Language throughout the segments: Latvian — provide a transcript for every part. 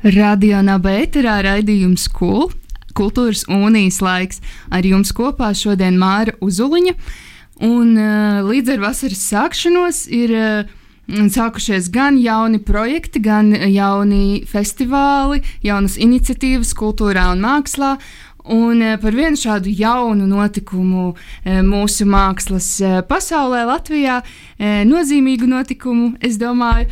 Radio Nabērā raidījums Kul, Kultūras unijas laiks. Ar jums kopā šodien Māra Uzuliņa. Un, uh, līdz ar vasaras sākšanos ir uh, sākušies gan jauni projekti, gan jauni festivāli, jaunas iniciatīvas kultūrā un mākslā. Un uh, par vienu šādu jaunu notikumu mūsu mākslas pasaulē, Latvijā, nozīmīgu notikumu, es domāju,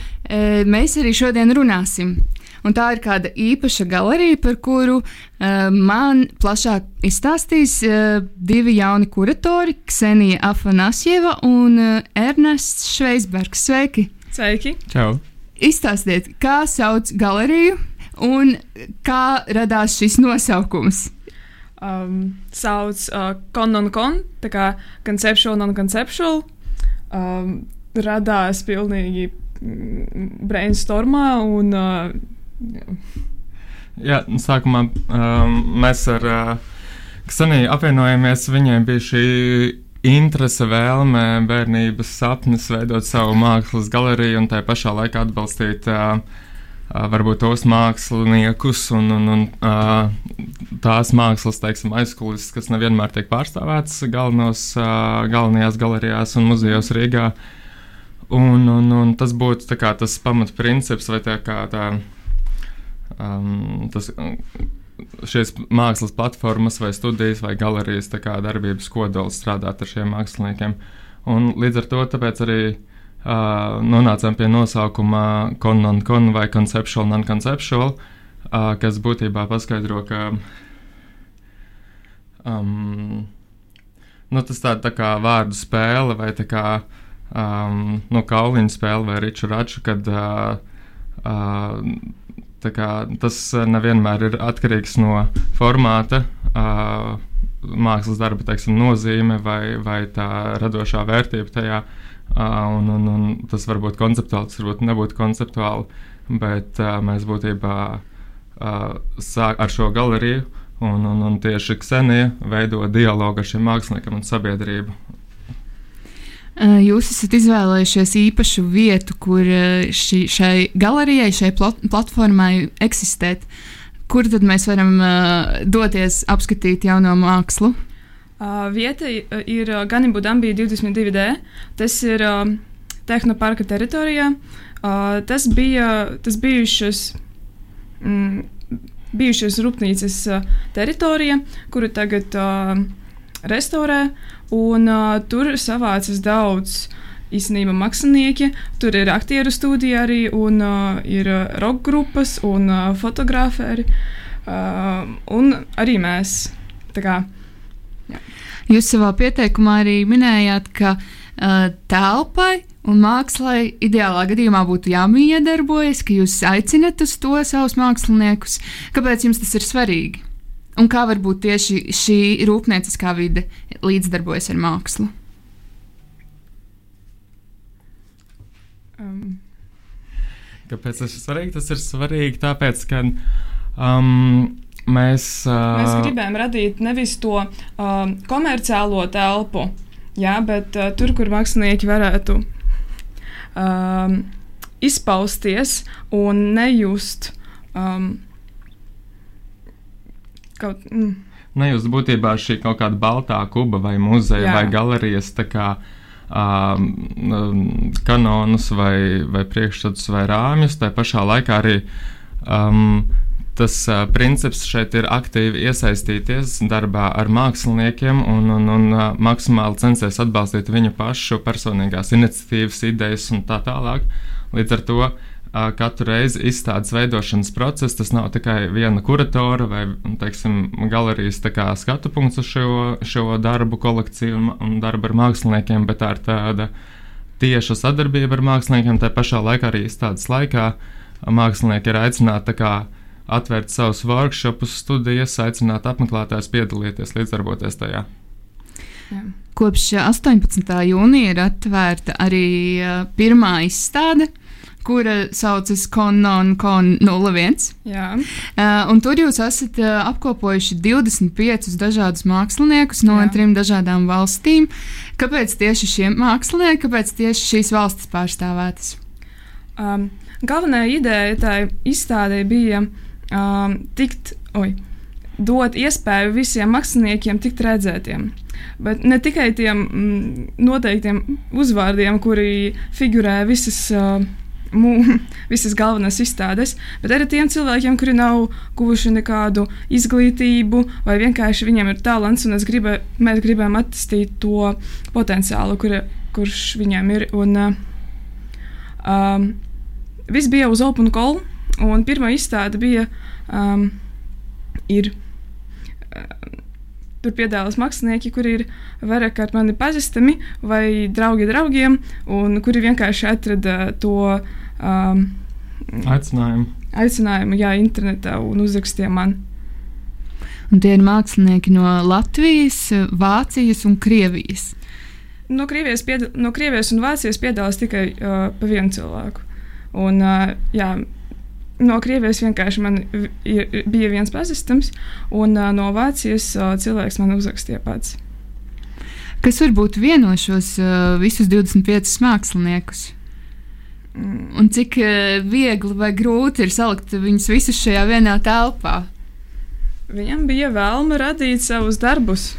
mēs arī šodien runāsim. Un tā ir kāda īpaša galerija, par kuru uh, man plašāk izstāstīs uh, divi jauni kuratori - Ksenija Afanasjeva un uh, Ernests Šveisbergs. Sveiki! Sveiki! Čau! Izstāstiet, kā sauc galeriju un kā radās šis nosaukums. Um, sauc uh, Con non Con, tā kā conceptual non conceptual. Um, radās pilnīgi mm, brainstormā un uh, Jā, Jā sākumā um, mēs ar uh, Ksaniju apvienojamies. Viņiem bija šī interese, vēlme, bērnības sapnis veidot savu mākslas galeriju un tā pašā laikā atbalstīt uh, uh, varbūt tos māksliniekus un, un, un uh, tās mākslas, teiksim, aizkulisēs, kas nevienmēr tiek pārstāvētas galvenos, uh, galvenajās galerijās un muzejos Rīgā. Un, un, un tas būtu kā, tas pamatprincips vai tā kā tā um, tas, šīs mākslas platformas, vai studijas, vai galerijas darbības kodols strādāt ar šiem māksliniekiem. Un līdz ar to arī uh, nonācām pie nosaukuma con non con vai conceptual non conceptual, uh, kas būtībā paskaidro, ka um, nu, tas tā, tā kā vārdu spēle vai tā kā um, nu, kauliņu spēle vai riču raču, kad uh, uh, Tas eh, nevienmēr ir atkarīgs no formāta, uh, mākslas darba teiksim, nozīme vai, vai tā radošā vērtība tajā. Uh, un, un, un tas var būt konceptuāli, tas varbūt nebūtu konceptuāli, bet uh, mēs būtībā uh, sāk ar šo galeriju un, un, un tieši Ksenija veido dialogu ar šiem māksliniekiem un sabiedrību. Eh, jūs esat izvēlējušies īpašu vietu, kur eh, ši, šai galerijai, šai plat platformai eksistēt. Kur tad mēs varam uh, doties apskatīt jauno mākslu? Uh, vieta ir Ganibu Dambija 22D. Tas ir uh, Tehnoparka teritorijā. Uh, tas bija tas bijušas. Mm, bijušas rūpnīcas uh, teritorija, kuru tagad uh, restaurē. Un, uh, tur savācas daudz īstenībā mākslinieki. Tur ir aktieru studija arī, un uh, ir roka grupas un uh, fotografēri. Uh, un arī mēs. Kā, jā. Jūs savā pieteikumā arī minējāt, ka uh, telpai un mākslai ideālā gadījumā būtu jāmiedarbojas, ka jūs aicinat uz to savus māksliniekus. Kāpēc jums tas ir svarīgi? Un kā varbūt tieši šī rūpnieciskā vide līdzdarbojas ar mākslu? Um. Kāpēc tas ir svarīgi? Tas ir svarīgi tāpēc, ka um, mēs. Uh, mēs gribējām radīt nevis to uh, komerciālo telpu, jā, bet uh, tur, kur mākslinieki varētu uh, izpausties un nejust. Um, kaut. Mm. Nejūst būtībā šī kaut kāda baltā kuba vai muzeja Jā. vai galerijas kā, um, kanonus vai, vai priekšstats vai rāmjus. Tā pašā laikā arī um, tas uh, princips šeit ir aktīvi iesaistīties darbā ar māksliniekiem un, un, un uh, maksimāli censties atbalstīt viņu pašu personīgās iniciatīvas, idejas un tā tālāk. Līdz ar to katru reizi izstādes veidošanas process. Tas nav tikai viena kuratora vai teiksim, galerijas skatu punkts uz šo, šo darbu kolekciju un, darbu ar māksliniekiem, bet tā ir tāda tieša sadarbība ar māksliniekiem. Tā pašā laikā arī izstādes laikā mākslinieki ir aicināti atvērt savus workshopus, studijas, aicināt apmeklētājus piedalīties, līdzdarboties tajā. Jā. Kopš 18. jūnija ir atvērta arī pirmā izstāde, kura saucas Konon Kon 01. Jā. Uh, un tur jūs esat uh, apkopojuši 25 dažādus māksliniekus no Jā. trim dažādām valstīm. Kāpēc tieši šie mākslinieki, kāpēc tieši šīs valstis pārstāvētas? Um, galvenā ideja tai izstādē bija um, tikt, oi, dot iespēju visiem māksliniekiem tikt redzētiem. Bet ne tikai tiem mm, noteiktiem uzvārdiem, kuri figurē visas. Uh, visas galvenās izstādes, bet arī tiem cilvēkiem, kuri nav guvuši nekādu izglītību, vai vienkārši viņiem ir talants, un gribē, mēs gribam attīstīt to potenciālu, kur, kurš viņiem ir. Un, um, viss bija uz Open Call, un pirmā izstāde bija. Um, ir, um, Tur piedalās mākslinieki, kuri ir vairāk kārt mani pazīstami vai draugi draugiem, un kuri vienkārši atrada to um, aicinājumu. Aicinājumu, jā, internetā un uzrakstīja man. Un tie ir mākslinieki no Latvijas, Vācijas un Krievijas. No Krievijas, piedal, no Krievijas un Vācijas piedalās tikai uh, pa vienu cilvēku. Un, uh, jā, no Krievijas vienkārši man bija viens pazīstams, un uh, no Vācijas uh, cilvēks man uzrakstīja pats. Kas varbūt vieno šos uh, visus 25 māksliniekus? Mm. Un cik uh, viegli vai grūti ir salikt viņus visus šajā vienā telpā? Viņam bija vēlme radīt savus darbus.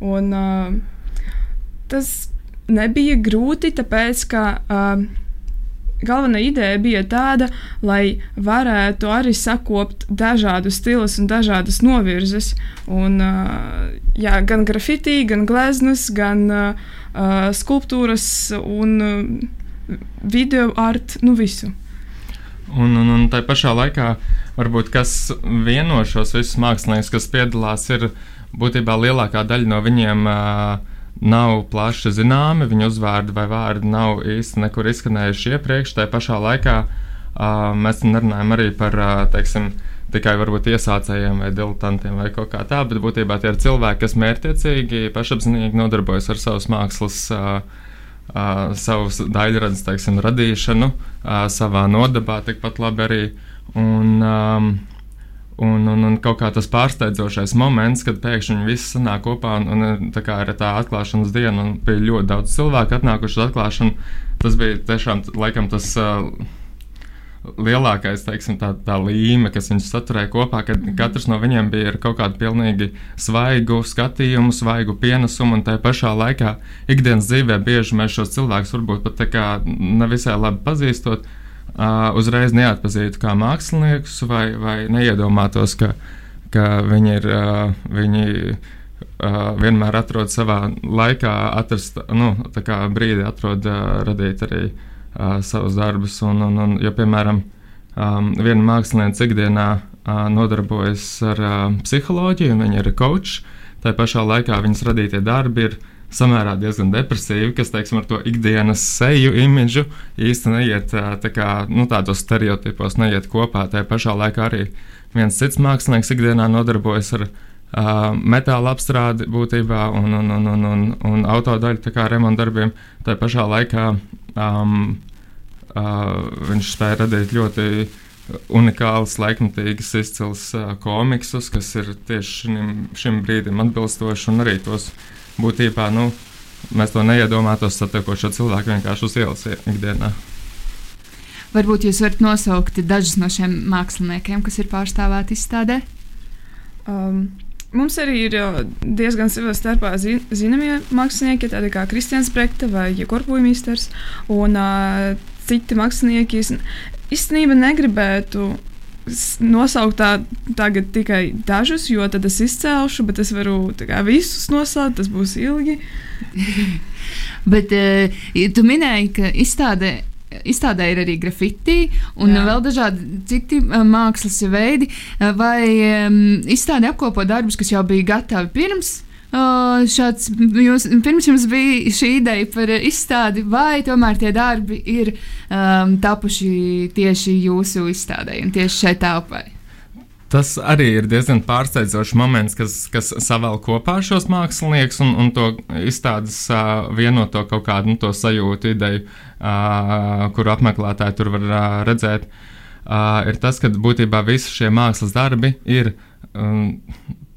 Un, uh, tas nebija grūti, tāpēc ka uh, galvenā ideja bija tāda, lai varētu arī sakopt dažādus stilus un dažādas novirzes. Un, jā, gan grafitī, gan gleznas, gan uh, skulptūras un video art, nu visu. Un, un, un tā pašā laikā, varbūt kas vieno šos visus māksliniekus, kas piedalās, ir būtībā lielākā daļa no viņiem uh, nav plaši zināmi, viņu uzvārdi vai vārdi nav īsti nekur izskanējuši iepriekš. Tā pašā laikā uh, mēs nerunājam arī par, uh, teiksim, tikai varbūt iesācējiem vai diletantiem vai kaut kā tā, bet būtībā tie ir cilvēki, kas mērķiecīgi, pašapziņīgi nodarbojas ar savas mākslas. Uh, Uh, savus daļradas teiksim, radīšanu, uh, savā nodabā, tikpat labi arī. Un, um, Un, un, un kaut kā tas pārsteidzošais moments, kad pēkšņi viss sanāk kopā, un, un tā kā ir tā atklāšanas diena, un bija ļoti daudz cilvēku atnākuši uz atklāšanu. Tas bija tiešām laikam tas uh, lielākais, teiksim, tā, tā līme, kas viņus saturēja kopā, kad katrs no viņiem bija ar kaut kādu pilnīgi svaigu skatījumu, svaigu pienesumu, un tajā pašā laikā ikdienas dzīvē bieži mēs šos cilvēkus varbūt pat tā kā nevisai labi pazīstot uh, uzreiz neatpazītu kā māksliniekus, vai, vai neiedomātos, ka, ka viņi ir. Uh, viņi, Uh, vienmēr atrod savā laikā, atrast, nu, brīdi, atrod, uh, radīt arī uh, savus darbus. Un, un, un, jo, piemēram, um, viena mākslinieca ikdienā uh, nodarbojas ar uh, psiholoģiju, viņa ir coach. Tā pašā laikā viņas radītie darbi ir uh, samērā diezgan depresīvi, kas, teiksim, ar to ikdienas seju imidžu īsti neiet tā kā, nu, tādos stereotipos, neiet kopā. Tā pašā laikā arī viens cits mākslinieks ikdienā nodarbojas ar uh, metāla apstrādi būtībā un, un, un, un, un, un autodaļu remonta darbiem. Tā pašā laikā um, uh, viņš spēja radīt ļoti unikāls, laikmatīgs, izcils uh, komiksus, kas ir tieši šim, šim brīdim atbilstoši un arī tos uh, būtībā nu, mēs to neiedomātos satiekot šo cilvēku vienkārši uz ielas ikdienā. Varbūt jūs varat nosaukt dažus no šiem māksliniekiem, kas ir pārstāvēti izstādē? Um, mums arī ir diezgan savā starpā zināmie mākslinieki, tādi kā Kristians Brekta vai Korpūmīsters un uh, citi mākslinieki. Īstenībā negribētu nosaukt tā, tagad tikai dažus, jo tad es izcēlšu, bet es varu kā, visus nosaukt, tas būs ilgi. bet uh, tu minēji, ka izstādē. Izstādē ir arī grafiti un Jā. vēl dažādi citi uh, mākslas veidi. Uh, vai um, izstādē apkopo darbus, kas jau bija gatavi pirms šāds, jūs, pirms jums bija šī ideja par izstādi, vai tomēr tie darbi ir um, tapuši tieši jūsu izstādē un tieši šai telpai? Tas arī ir diezgan pārsteidzošs moments, kas, kas savēl kopā šos māksliniekus un, un to izstādes uh, vienoto kaut kādu nu, sajūtu, ideju, uh, kuru apmeklētāji tur var uh, redzēt. Uh, ir tas, ka būtībā visi šie mākslas darbi ir um,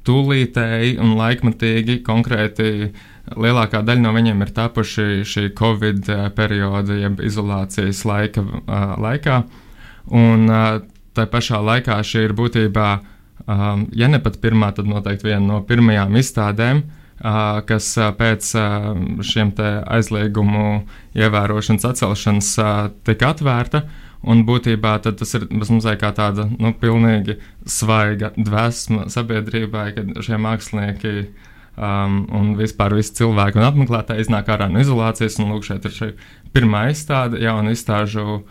tūlītēji un laikmatīgi konkrēti. Lielākā daļa no viņiem ir tapuši šī Covid perioda, jeb izolācijas laika, uh, laikā. Un, uh, tā pašā laikā šī ir būtībā, ja ne pat pirmā, tad noteikti viena no pirmajām izstādēm, uh, kas uh, pēc uh, šiem aizliegumu ievērošanas atcelšanas uh, tika atvērta. Un būtībā tas ir mazliet kā tāda nu, pilnīgi svaiga dvēsma sabiedrībai, kad šie mākslinieki um, un vispār visi cilvēki un apmeklētāji iznāk ārā no izolācijas. Un lūk, šeit ir šī pirmā izstāde, jauna izstāžu uh,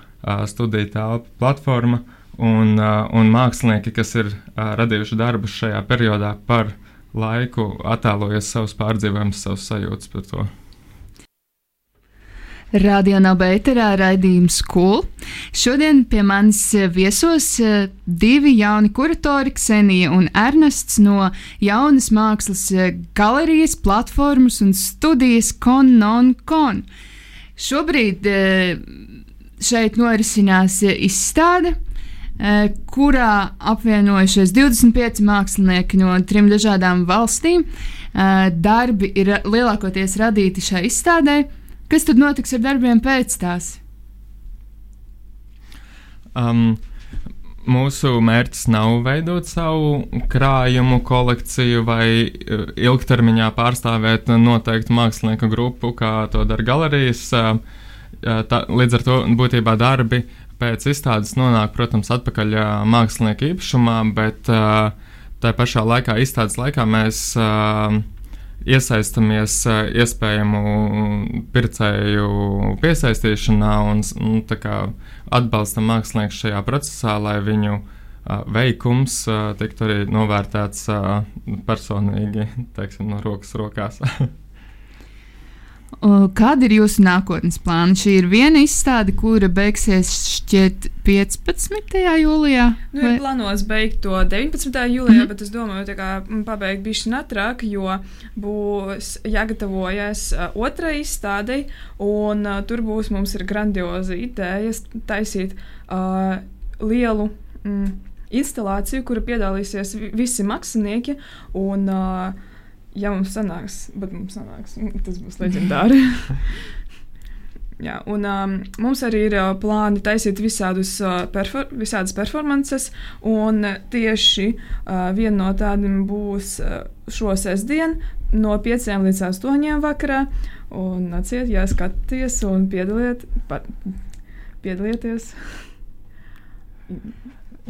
studiju telpa platforma. Uh, un, uh, un mākslinieki, kas ir uh, radījuši darbus šajā periodā par laiku, attēlojas savus pārdzīvojumus, savus sajūtas par to. Radio Nobēterā raidījums Cool. Šodien pie manis viesos divi jauni kuratori, Ksenija un Ernests no jaunas mākslas galerijas, platformas un studijas Con Non Con. Šobrīd šeit norisinās izstāde Eh, kurā apvienojušies 25 mākslinieki no trim dažādām valstīm. Eh, darbi ir lielākoties radīti šai izstādē. Kas tad notiks ar darbiem pēc tās? Um, mūsu mērķis nav veidot savu krājumu kolekciju vai eh, ilgtermiņā pārstāvēt noteiktu mākslinieku grupu, kā to dara galerijas. Tā, līdz ar to būtībā darbi pēc izstādes nonāk, protams, atpakaļ mākslinieka īpašumā, bet tā pašā laikā, izstādes laikā, mēs iesaistamies iespējamu pircēju piesaistīšanā un, un atbalstam mākslinieku šajā procesā, lai viņu veikums tiktu arī novērtēts personīgi, teiksim, no rokas rokās. Kāda ir jūsu nākotnes plāna? Šī ir viena izstāde, kura beigsies šķiet 15. jūlijā. Nu, vai? ir plānots beigt to 19. jūlijā, mm -hmm. bet es domāju, ka pabeigt bišķi ātrāk, jo būs jāgatavojas otrai izstādei, un uh, tur būs mums ir grandioza ideja taisīt uh, lielu. Mm, instalāciju, kura piedalīsies visi mākslinieki. Un, uh, ja mums sanāks, bet mums sanāks, tas būs leģendāri. Jā, un um, mums arī ir uh, plāni taisīt visādus, uh, perfor visādas performances, un tieši uh, viena no tādām būs uh, šo sestdienu no 5 līdz 8 vakarā. Un nāciet, ja skaties un piedaliet, pa, piedalieties.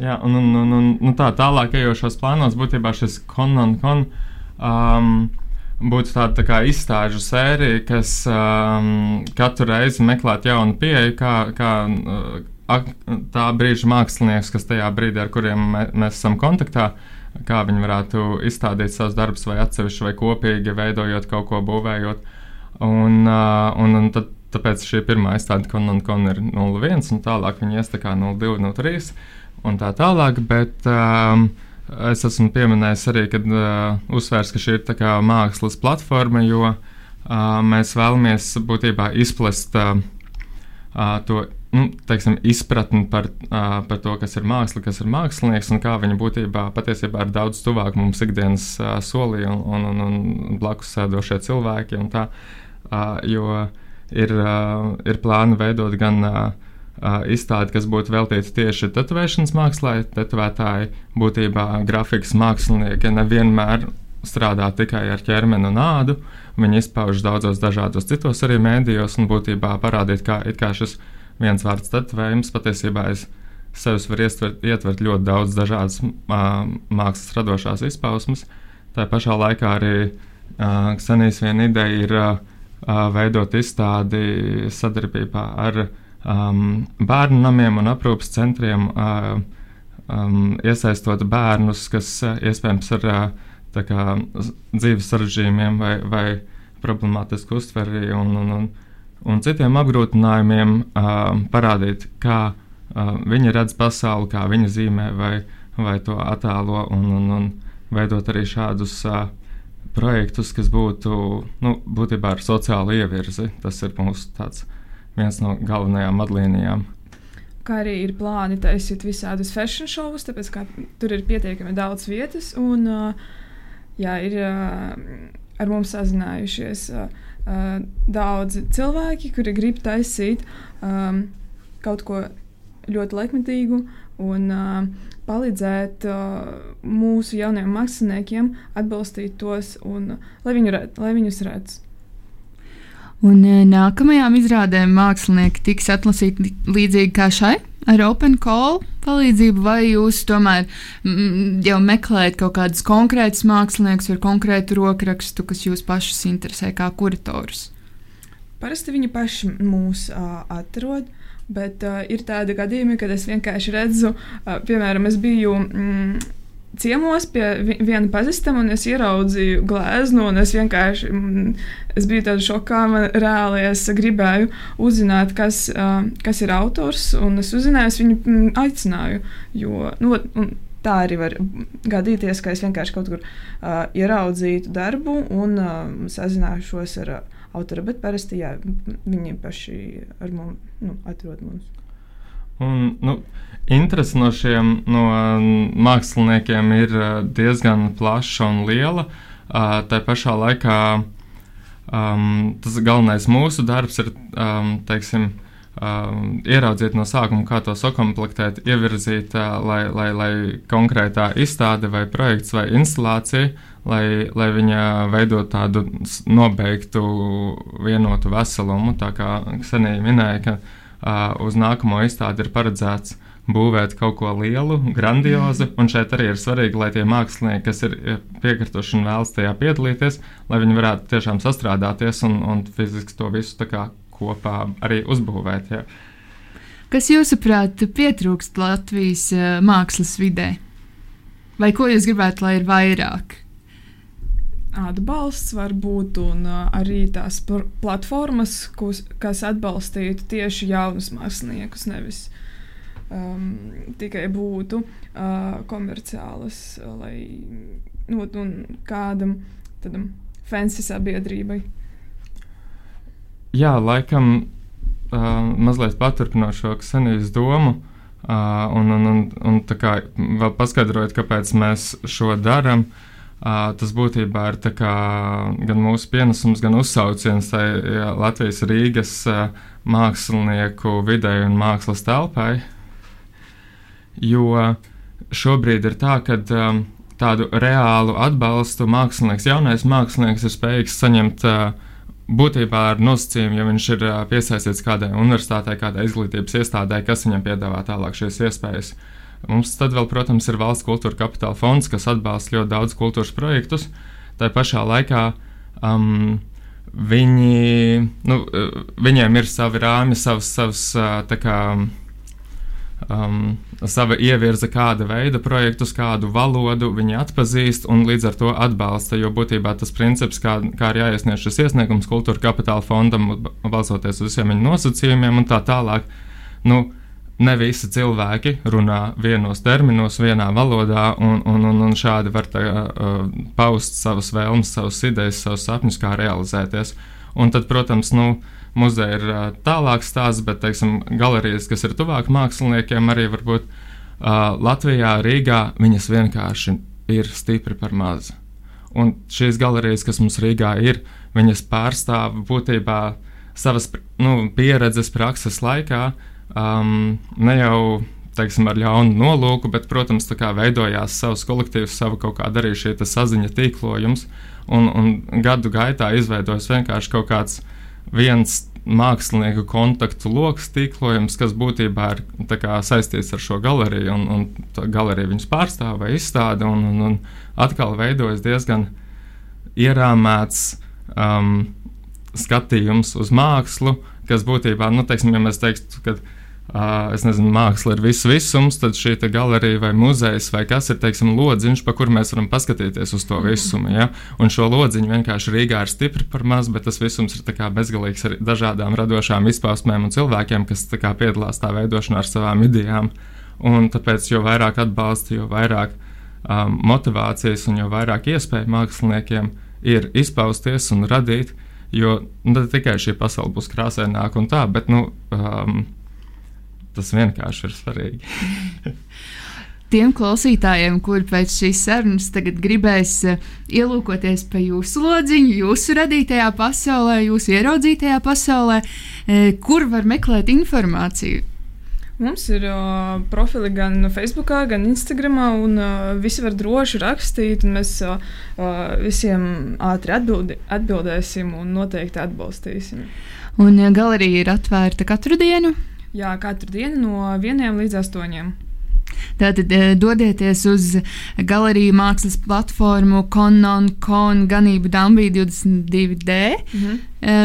Jā, un, un, un, un, tā tālāk ejošos plānos būtībā šis kon un kon. kon um, būtu tāda tā kā izstāžu sērija, kas um, katru reizi meklētu jaunu pieeju, kā, kā uh, tā brīža mākslinieks, kas tajā brīdī, ar kuriem mē, mēs esam kontaktā, kā viņi varētu izstādīt savus darbus, vai atsevišķi, vai kopīgi veidojot kaut ko, būvējot. Un, uh, un, un tad, tāpēc šī pirmā izstāde, kon un kon ir 0,1, un tālāk viņi ies tā kā 0,2, 0,3 un tā tālāk. Bet, um, Es esmu pieminējis arī, kad uh, uzsvērs, ka šī ir mākslas platforma, jo uh, mēs vēlamies būtībā izplest uh, uh, to nu, teiksim, izpratni par, uh, par to, kas ir māksla, kas ir mākslinieks un kā viņa būtībā patiesībā ir daudz tuvāk mums ikdienas uh, solī un, un, un, un blakus sēdošie cilvēki. Tā, uh, jo ir, uh, ir plāni veidot gan uh, izstādi, kas būtu veltīta tieši tetovēšanas mākslā. Tetovētāji būtībā grafikas mākslinieki nevienmēr strādā tikai ar ķermeni un ādu. Viņi izpauž daudzos dažādos citos arī mēdījos un būtībā parādīt, kā, kā šis viens vārds tetovējums patiesībā aiz sevis var ietvert, ietvert ļoti daudz dažādas mākslas radošās izpausmes. Tā pašā laikā arī Ksenijas viena ideja ir veidot izstādi sadarbībā ar uh, um, bērnu namiem un aprūpas centriem, uh, um, iesaistot bērnus, kas uh, iespējams ar uh, kā, dzīves sarežģījumiem vai, vai problemātisku uztveri un, un, un, un citiem apgrūtinājumiem, uh, parādīt, kā uh, viņi redz pasauli, kā viņi zīmē vai, vai to attēlo un, un, un veidot arī šādus uh, projektus, kas būtu nu, būtībā ar sociālu ievirzi. Tas ir mūsu tāds, viens no galvenajām vadlīnijām. Kā arī ir plāni taisīt visādus fashion šovus, tāpēc ka tur ir pietiekami daudz vietas. Un, jā, ir ar mums sazinājušies daudzi cilvēki, kuri grib taisīt kaut ko ļoti laikmetīgu un uh, palīdzēt uh, mūsu jaunajiem māksliniekiem, atbalstīt tos un lai, viņu red, lai viņus redz. Un uh, nākamajām izrādēm mākslinieki tiks atlasīti līdzīgi kā šai, ar Open Call palīdzību, vai jūs tomēr mm, jau meklējat kaut kādus konkrētus māksliniekus vai konkrētu rokrakstu, kas jūs pašus interesē kā kuratorus? Parasti viņi paši mūs uh, atrod. Bet uh, ir tādi gadījumi, kad es vienkārši redzu, uh, piemēram, es biju mm, ciemos pie viena pazīstama, un es ieraudzīju gleznu, un es vienkārši mm, es biju tādā šokā. Man reāli es gribēju uzzināt, kas, kas ir autors, un es uzzināju, es viņu mm, aicināju. Jo, nu, tā arī var gadīties, ka es vienkārši kaut kur uh, ieraudzītu darbu un uh, sazināšos ar. Uh, autora, bet parasti jā, viņi paši ar mums nu, atrod mums. Un, nu, interese no šiem no māksliniekiem ir diezgan plaša un liela. Tā pašā laikā um, tas galvenais mūsu darbs ir um, teiksim, um, ieraudzīt no sākuma, kā to sakomplektēt, ievirzīt, uh, lai, lai, lai konkrētā izstāde vai projekts vai instalācija lai, lai viņa veidot tādu nobeigtu, vienotu veselumu. Tā kā Ksenija minēja, ka uz nākamo izstādi ir paredzēts būvēt kaut ko lielu, grandiozu, un šeit arī ir svarīgi, lai tie mākslinieki, kas ir piekrituši un vēlas tajā piedalīties, lai viņi varētu tiešām sastrādāties un, un fiziski to visu kopā arī uzbūvēt. Jā. Kas jūsuprāt pietrūkst Latvijas mākslas vidē? Vai ko jūs gribētu, lai ir vairāk? Atbalsts var būt un uh, arī tās platformas, kus, kas atbalstītu tieši jaunus māksliniekus, nevis um, tikai būtu uh, komerciālas, lai nu, kādam tādam fancy sabiedrībai. Jā, laikam uh, mazliet paturpinot šo Ksenijas domu. Uh, un, un, un, un tā kā vēl paskaidrojot, kāpēc mēs šo darām, uh, Uh, tas būtībā ir gan mūsu pienesums, gan uzsauciens tai ja, Latvijas Rīgas mākslinieku videi un mākslas telpai. Jo šobrīd ir tā, ka tādu reālu atbalstu mākslinieks, jaunais mākslinieks ir spējīgs saņemt būtībā ar nosacījumu, ja viņš ir piesaistīts kādai universitātei, kādai izglītības iestādē, kas viņam piedāvā tālāk šīs iespējas. Uh, Mums tad vēl, protams, ir valsts kultūra kapitāla fonds, kas atbalsta ļoti daudz kultūras projektus. Tā pašā laikā um, viņi, nu, viņiem ir savi rāmi, savs, savs kā, um, sava ievirza, kāda veida projektus, kādu valodu viņi atpazīst un līdz ar to atbalsta. Jo būtībā tas princips, kā, kā ir jāiesniedz šis iesniegums kultūra kapitāla fondam, balstoties uz visiem viņa nosacījumiem un tā tālāk. Nu, ne visi cilvēki runā vienos terminos, vienā valodā, un, un, un, un šādi var tā, uh, paust savas vēlmes, savas idejas, savus sapņus, kā realizēties. Un tad, protams, nu, muzeja ir uh, tālāks stāsts, bet, teiksim, galerijas, kas ir tuvāk māksliniekiem, arī varbūt uh, Latvijā, Rīgā, viņas vienkārši ir stipri par maz. Un šīs galerijas, kas mums Rīgā ir, viņas pārstāv būtībā savas nu, pieredzes, prakses laikā, uh, um, ne jau teiksim, ar ļaunu nolūku, bet, protams, veidojās savs kolektīvs, sava kaut kāda arī šī saziņa tīklojums. Un, un gadu gaitā izveidojas vienkārši kaut kāds viens mākslinieku kontaktu lokus tīklojums, kas būtībā ir kā, saistīts ar šo galeriju, un, un galerija viņus pārstāv vai izstāda, un, un, un atkal veidojas diezgan ierāmēts um, skatījums uz mākslu, kas būtībā, nu, teiksim, ja mēs teiktu, ka es nezinu, māksla ir viss visums, tad šī galerija vai muzejs vai kas ir, teiksim, lodziņš, pa kur mēs varam paskatīties uz to mhm. visumu. Ja? Un šo lodziņu vienkārši Rīgā ir stipri par maz, bet tas visums ir bezgalīgs ar dažādām radošām izpausmēm un cilvēkiem, kas kā, piedalās tā veidošanā ar savām idejām. Un tāpēc, jo vairāk atbalsta, jo vairāk um, motivācijas un jo vairāk iespēju māksliniekiem ir izpausties un radīt, jo ne tikai šī pasaule būs krāsaināka un tā, bet nu, um, tas vienkārši ir svarīgi. tiem klausītājiem, kuri pēc šīs sarunas tagad gribēs uh, ielūkoties pa jūsu lodziņu, jūsu radītajā pasaulē, jūsu ieraudzītajā pasaulē, uh, kur var meklēt informāciju? Mums ir uh, profili gan Facebook, gan Instagram, un uh, visi var droši rakstīt. Mēs uh, visiem ātri atbildi, atbildēsim un noteikti atbalstīsim. Un galerija ir atvērta katru dienu? Jā, katru dienu no 1 līdz 8. Tātad eh, dodieties uz galeriju mākslas platformu Konon, Ganību Dambī 22D. Mm -hmm.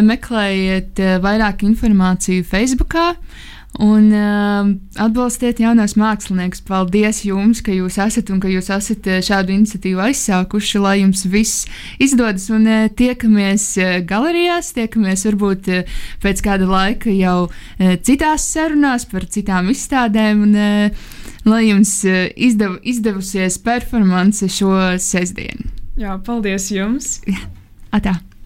Meklējiet eh, vairāk informāciju Facebook. Un uh, atbalstiet jaunos māksliniekus. Paldies jums, ka jūs esat un ka jūs esat šādu iniciatīvu aizsākuši, lai jums viss izdodas. Un uh, tiekamies uh, galerijās, tiekamies varbūt uh, pēc kāda laika jau uh, citās sarunās par citām izstādēm. Un, uh, lai jums eh, izdev, izdevusies performance šo sestdienu. Jā, paldies jums! Atā!